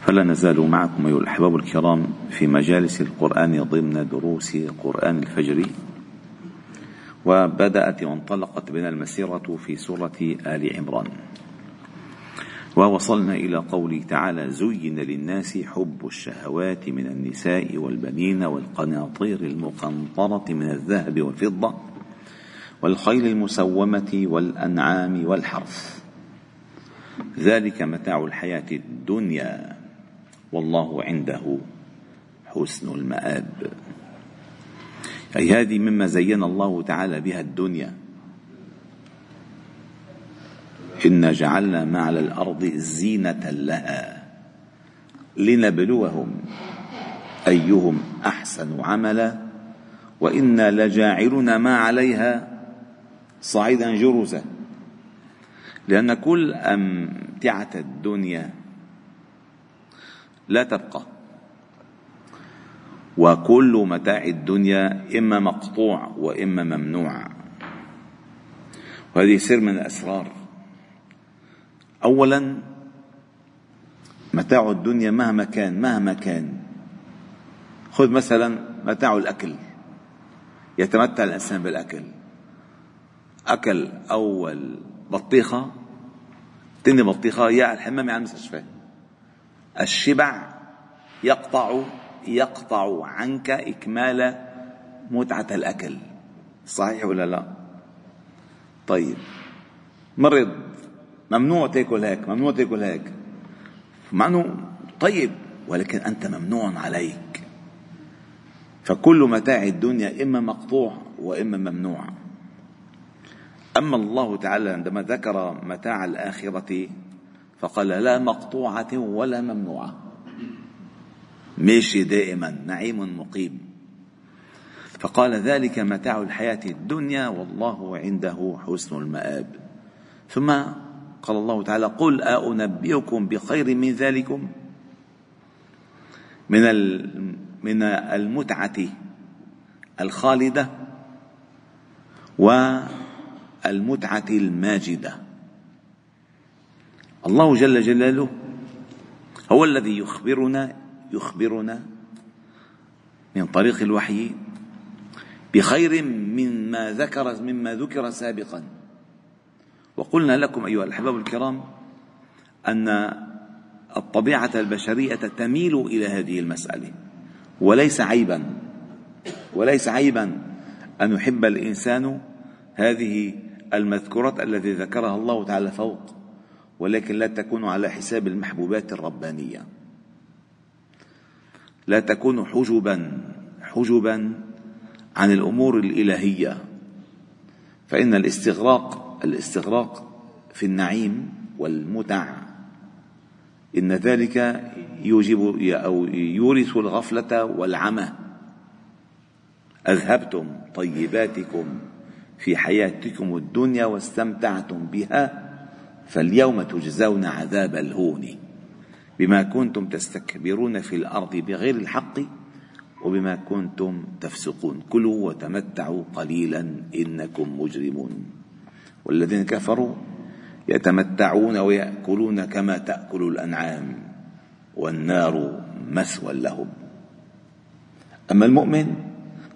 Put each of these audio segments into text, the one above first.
فلا نزال معكم أيها الأحباب الكرام في مجالس القرآن ضمن دروس قرآن الفجر. وبدأت وانطلقت بنا المسيرة في سورة آل عمران. ووصلنا إلى قوله تعالى زين للناس حب الشهوات من النساء والبنين والقناطير المقنطرة من الذهب والفضة والخيل المسومة والأنعام والحرث. ذلك متاع الحياة الدنيا. والله عنده حسن المآب. أي هذه مما زين الله تعالى بها الدنيا. إنا جعلنا ما على الأرض زينة لها لنبلوهم أيهم أحسن عملا. وإنا لجاعلون ما عليها صعيدا جرزا. لأن كل أمتعة الدنيا لا تبقى. وكل متاع الدنيا إما مقطوع وإما ممنوع. وهذه سر من الأسرار. أولا متاع الدنيا مهما كان مهما كان. خذ مثلا متاع الأكل. يتمتع الإنسان بالأكل. أكل أول بطيخة تاني بطيخة يا الحمام على المستشفى الشبع يقطع يقطع عنك إكمال متعة الأكل. صحيح ولا لا؟ طيب. مرض. ممنوع تأكل هيك ممنوع تأكل هيك. مع انه طيب ولكن أنت ممنوع عليك. فكل متاع الدنيا إما مقطوع وإما ممنوع. أما الله تعالى عندما ذكر متاع الآخرة فقال لا مقطوعة ولا ممنوعة. ماشي دائما نعيم مقيم. فقال ذلك متاع الحياة الدنيا والله عنده حسن المآب. ثم قال الله تعالى قل أنبئكم بخير من ذلكم؟ من من المتعة الخالدة والمتعة الماجدة. الله جل جلاله هو الذي يخبرنا يخبرنا من طريق الوحي بخير مما ذكر مما ذكر سابقا. وقلنا لكم أيها الأحباب الكرام أن الطبيعة البشرية تميل إلى هذه المسألة وليس عيبا وليس عيبا أن يحب الإنسان هذه المذكورات التي ذكرها الله تعالى فوق. ولكن لا تكون على حساب المحبوبات الربانية. لا تكون حجبا حجبا عن الأمور الإلهية. فإن الاستغراق الاستغراق في النعيم والمتع. إن ذلك يوجب أو يورث الغفلة والعمى. أذهبتم طيباتكم في حياتكم الدنيا واستمتعتم بها. فاليوم تجزون عذاب الهون بما كنتم تستكبرون في الأرض بغير الحق وبما كنتم تفسقون. كلوا وتمتعوا قليلا إنكم مجرمون. والذين كفروا يتمتعون ويأكلون كما تأكل الأنعام والنار مثوى لهم. أما المؤمن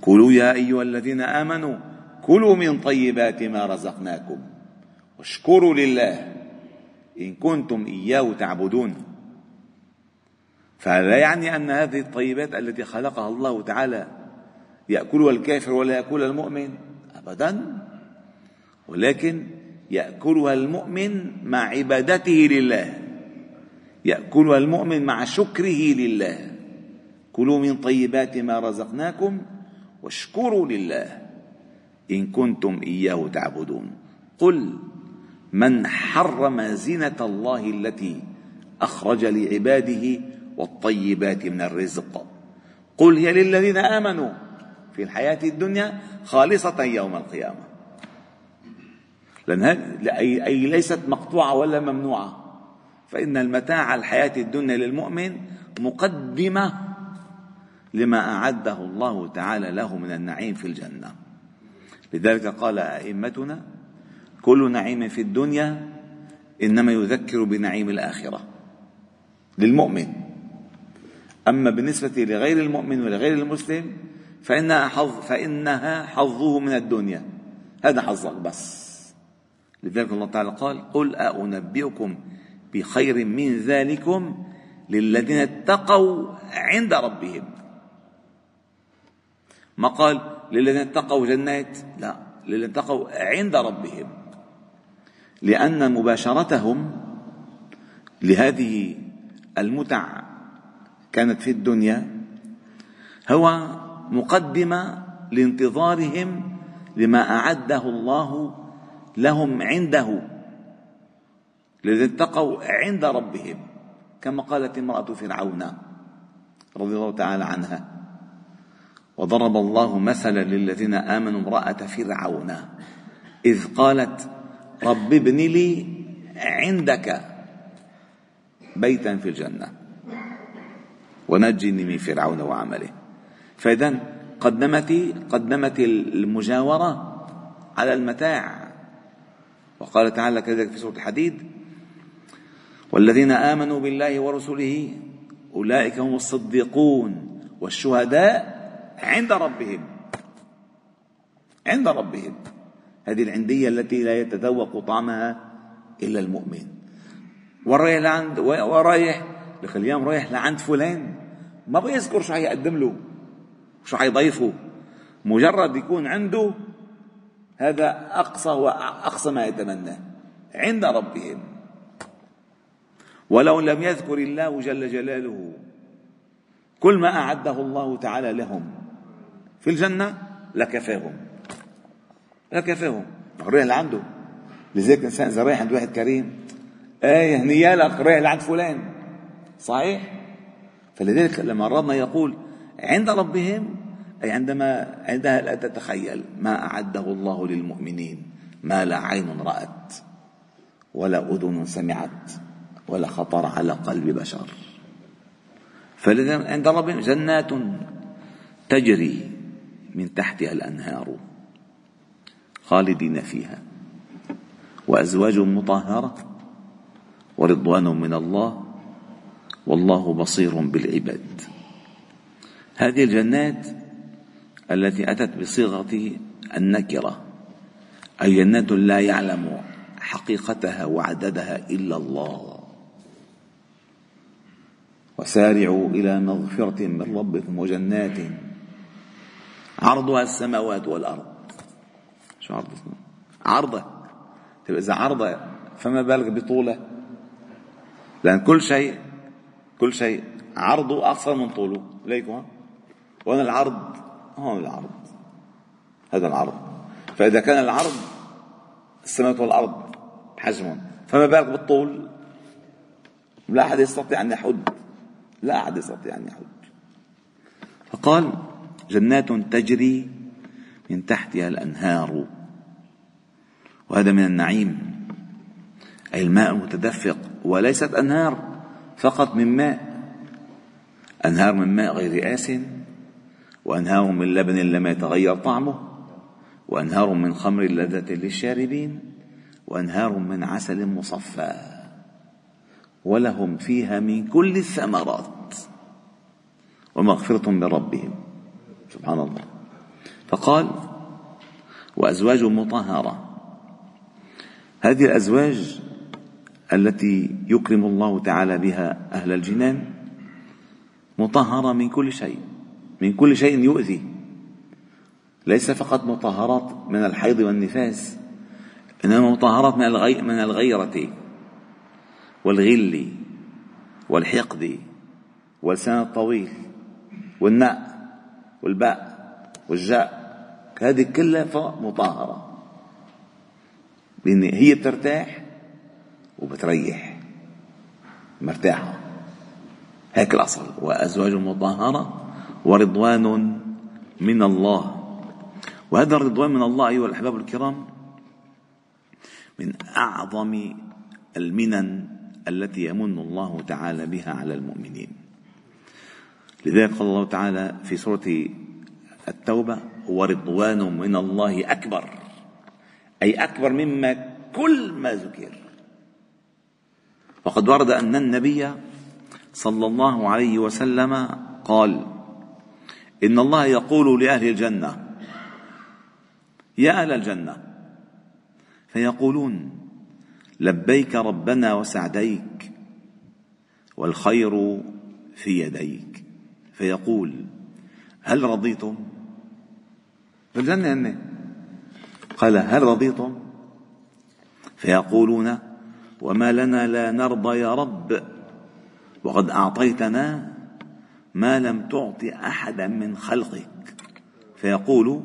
كلوا يا أيها الذين آمنوا كلوا من طيبات ما رزقناكم واشكروا لله إن كنتم إياه تعبدون. فهذا يعني أن هذه الطيبات التي خلقها الله تعالى يأكلها الكافر ولا يأكلها المؤمن؟ أبدا. ولكن يأكلها المؤمن مع عبادته لله. يأكلها المؤمن مع شكره لله. كلوا من طيبات ما رزقناكم واشكروا لله. إن كنتم إياه تعبدون. قل من حرم زينة الله التي أخرج لعباده والطيبات من الرزق. قل هي للذين آمنوا في الحياة الدنيا خالصة يوم القيامة. أي, أي ليست مقطوعة ولا ممنوعة. فإن المتاع الحياة الدنيا للمؤمن مقدمة لما أعده الله تعالى له من النعيم في الجنة. لذلك قال أئمتنا كل نعيم في الدنيا إنما يذكر بنعيم الآخرة للمؤمن. أما بالنسبة لغير المؤمن ولغير المسلم فإنها حظ فإنها حظه من الدنيا. هذا حظك بس. لذلك الله تعالى قال قل أنبئكم بخير من ذلكم للذين اتقوا عند ربهم. ما قال للذين اتقوا جنات؟ لا للذين اتقوا عند ربهم. لأن مباشرتهم لهذه المتع كانت في الدنيا هو مقدمة لانتظارهم لما أعده الله لهم عنده الذين اتقوا عند ربهم كما قالت امرأة فرعون رضي الله تعالى عنها وضرب الله مثلا للذين آمنوا امرأة فرعون إذ قالت رب ابن لي عندك بيتا في الجنة. ونجني من فرعون وعمله. فإذا قدمت قدمت المجاورة على المتاع. وقال تعالى كذلك في سورة الحديد والذين آمنوا بالله ورسله أولئك هم الصديقون والشهداء عند ربهم. عند ربهم. هذه العندية التي لا يتذوق طعمها إلا المؤمن. ورايح لعند ورايح لك اليوم رايح لعند فلان. ما بيذكر شو حيقدم له؟ شو حيضيفه؟ مجرد يكون عنده هذا أقصى وأقصى ما يتمناه. عند ربهم. ولو لم يذكر الله جل جلاله كل ما أعده الله تعالى لهم في الجنة لكفاهم. لكفاهم رايح لعنده لذلك الإنسان إذا رايح عند واحد كريم إيه هنيالك رايح لعند فلان. صحيح؟ فلذلك لما ربنا يقول عند ربهم أي عندما عندها لا تتخيل ما أعده الله للمؤمنين ما لا عين رأت ولا أذن سمعت ولا خطر على قلب بشر. فلذا عند ربهم جنات تجري من تحتها الأنهار. خالدين فيها. وأزواج مطهرة ورضوان من الله والله بصير بالعباد. هذه الجنات التي أتت بصيغة النكرة أي جنات لا يعلم حقيقتها وعددها إلا الله. وسارعوا إلى مغفرة من ربكم وجنات عرضها السماوات والأرض. شو عرض عرضة. طيب إذا عرضة فما بالك بطولة؟ لأن كل شيء كل شيء عرضه أقصر من طوله. ليكم وين العرض هون العرض. هذا العرض. فإذا كان العرض السماوات والأرض حجم فما بالك بالطول؟ لا أحد يستطيع أن يحد. لا أحد يستطيع أن يحد. فقال جنات تجري من تحتها الأنهار. وهذا من النعيم. أي الماء المتدفق وليست أنهار فقط من ماء. أنهار من ماء غير آس وأنهار من لبن لم يتغير طعمه وأنهار من خمر لذة للشاربين وأنهار من عسل مصفى. ولهم فيها من كل الثمرات. ومغفرة من ربهم سبحان الله. فقال وأزواج مطهرة. هذه الأزواج التي يكرم الله تعالى بها أهل الجنان مطهرة من كل شيء من كل شيء يؤذي. ليس فقط مطهرات من الحيض والنفاس إنما مطهرات من الغي من الغيرة والغل والحقد واللسان الطويل والناء والباء والجاء هذه كلها مطهرة. لأن هي بترتاح وبتريح. مرتاحة. هيك الأصل. وأزواج مطهرة ورضوان من الله. وهذا الرضوان من الله أيها الأحباب الكرام من أعظم المنن التي يمن الله تعالى بها على المؤمنين. لذلك قال الله تعالى في سورة التوبة ورضوان من الله أكبر. أي أكبر مما كل ما ذكر. وقد ورد أن النبي صلى الله عليه وسلم قال إن الله يقول لأهل الجنة يا أهل الجنة. فيقولون لبيك ربنا وسعديك والخير في يديك. فيقول هل رضيتم؟ في الجنة هن قال هل رضيتم؟ فيقولون وما لنا لا نرضى يا رب. وقد أعطيتنا ما لم تعط أحدا من خلقك. فيقول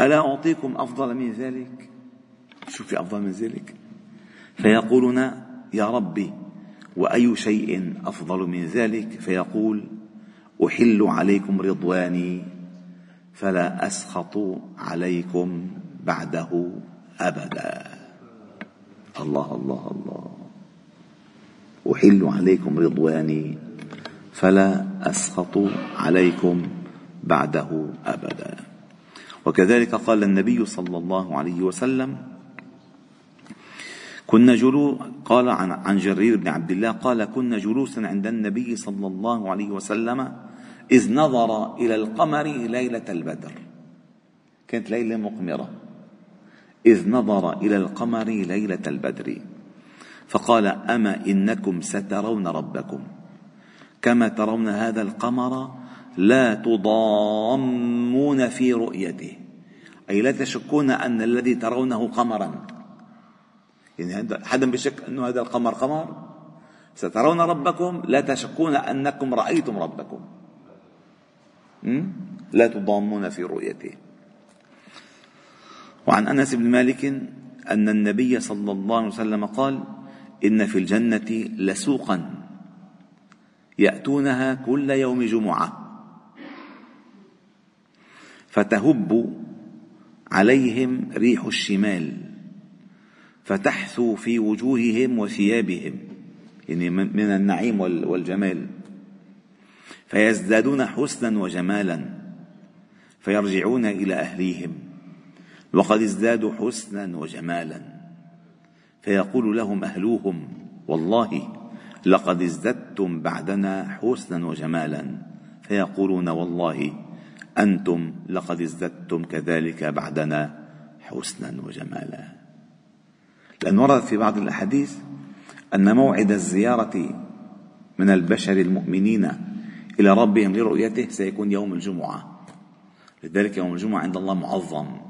ألا أعطيكم أفضل من ذلك؟ شوف في أفضل من ذلك. فيقولون يا ربي وأي شيء أفضل من ذلك؟ فيقول أحل عليكم رضواني فلا أسخط عليكم. بعده أبدا. الله الله الله. أحل عليكم رضواني فلا أسخط عليكم بعده أبدا. وكذلك قال النبي صلى الله عليه وسلم كنا جلو قال عن عن جرير بن عبد الله قال كنا جلوسا عند النبي صلى الله عليه وسلم إذ نظر إلى القمر ليلة البدر. كانت ليلة مقمرة. إذ نظر إلى القمر ليلة البدر فقال أما إنكم سترون ربكم. كما ترون هذا القمر لا تضامون في رؤيته. أي لا تشكون أن الذي ترونه قمرا. يعني حدا بشك أنه هذا القمر قمر؟ سترون ربكم؟ لا تشكون أنكم رأيتم ربكم. لا تضامون في رؤيته. وعن أنس بن مالك أن النبي صلى الله عليه وسلم قال إن في الجنة لسوقا يأتونها كل يوم جمعة فتهب عليهم ريح الشمال فتحثو في وجوههم وثيابهم يعني من النعيم والجمال. فيزدادون حسنا وجمالا فيرجعون إلى أهليهم. وقد ازدادوا حسنا وجمالا. فيقول لهم أهلوهم والله لقد ازددتم بعدنا حسنا وجمالا. فيقولون والله أنتم لقد ازددتم كذلك بعدنا حسنا وجمالا. لأن ورد في بعض الأحاديث أن موعد الزيارة من البشر المؤمنين إلى ربهم لرؤيته سيكون يوم الجمعة. لذلك يوم الجمعة عند الله معظم.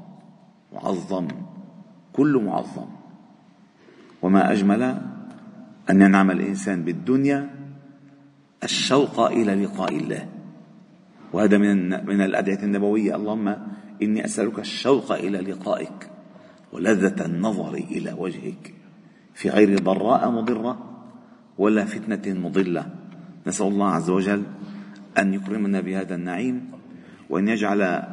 معظم كل معظم. وما أجمل أن ينعم الإنسان بالدنيا الشوق إلى لقاء الله. وهذا من من الأدعية النبوية. اللهم إني أسألك الشوق إلى لقائك ولذة النظر إلى وجهك. في غير ضراء مضرة ولا فتنة مضلة. نسأل الله عز وجل أن يكرمنا بهذا النعيم وأن يجعل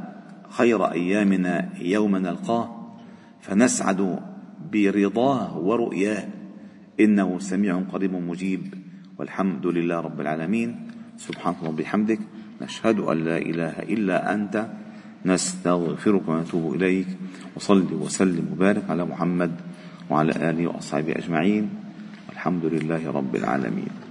خير أيامنا يوم نلقاه فنسعد برضاه ورؤياه. إنه سميع قريب مجيب والحمد لله رب العالمين. سبحانك اللهم وبحمدك نشهد أن لا إله إلا أنت نستغفرك ونتوب إليك. وصل وسلم وبارك على محمد وعلى آله وأصحابه أجمعين. والحمد لله رب العالمين.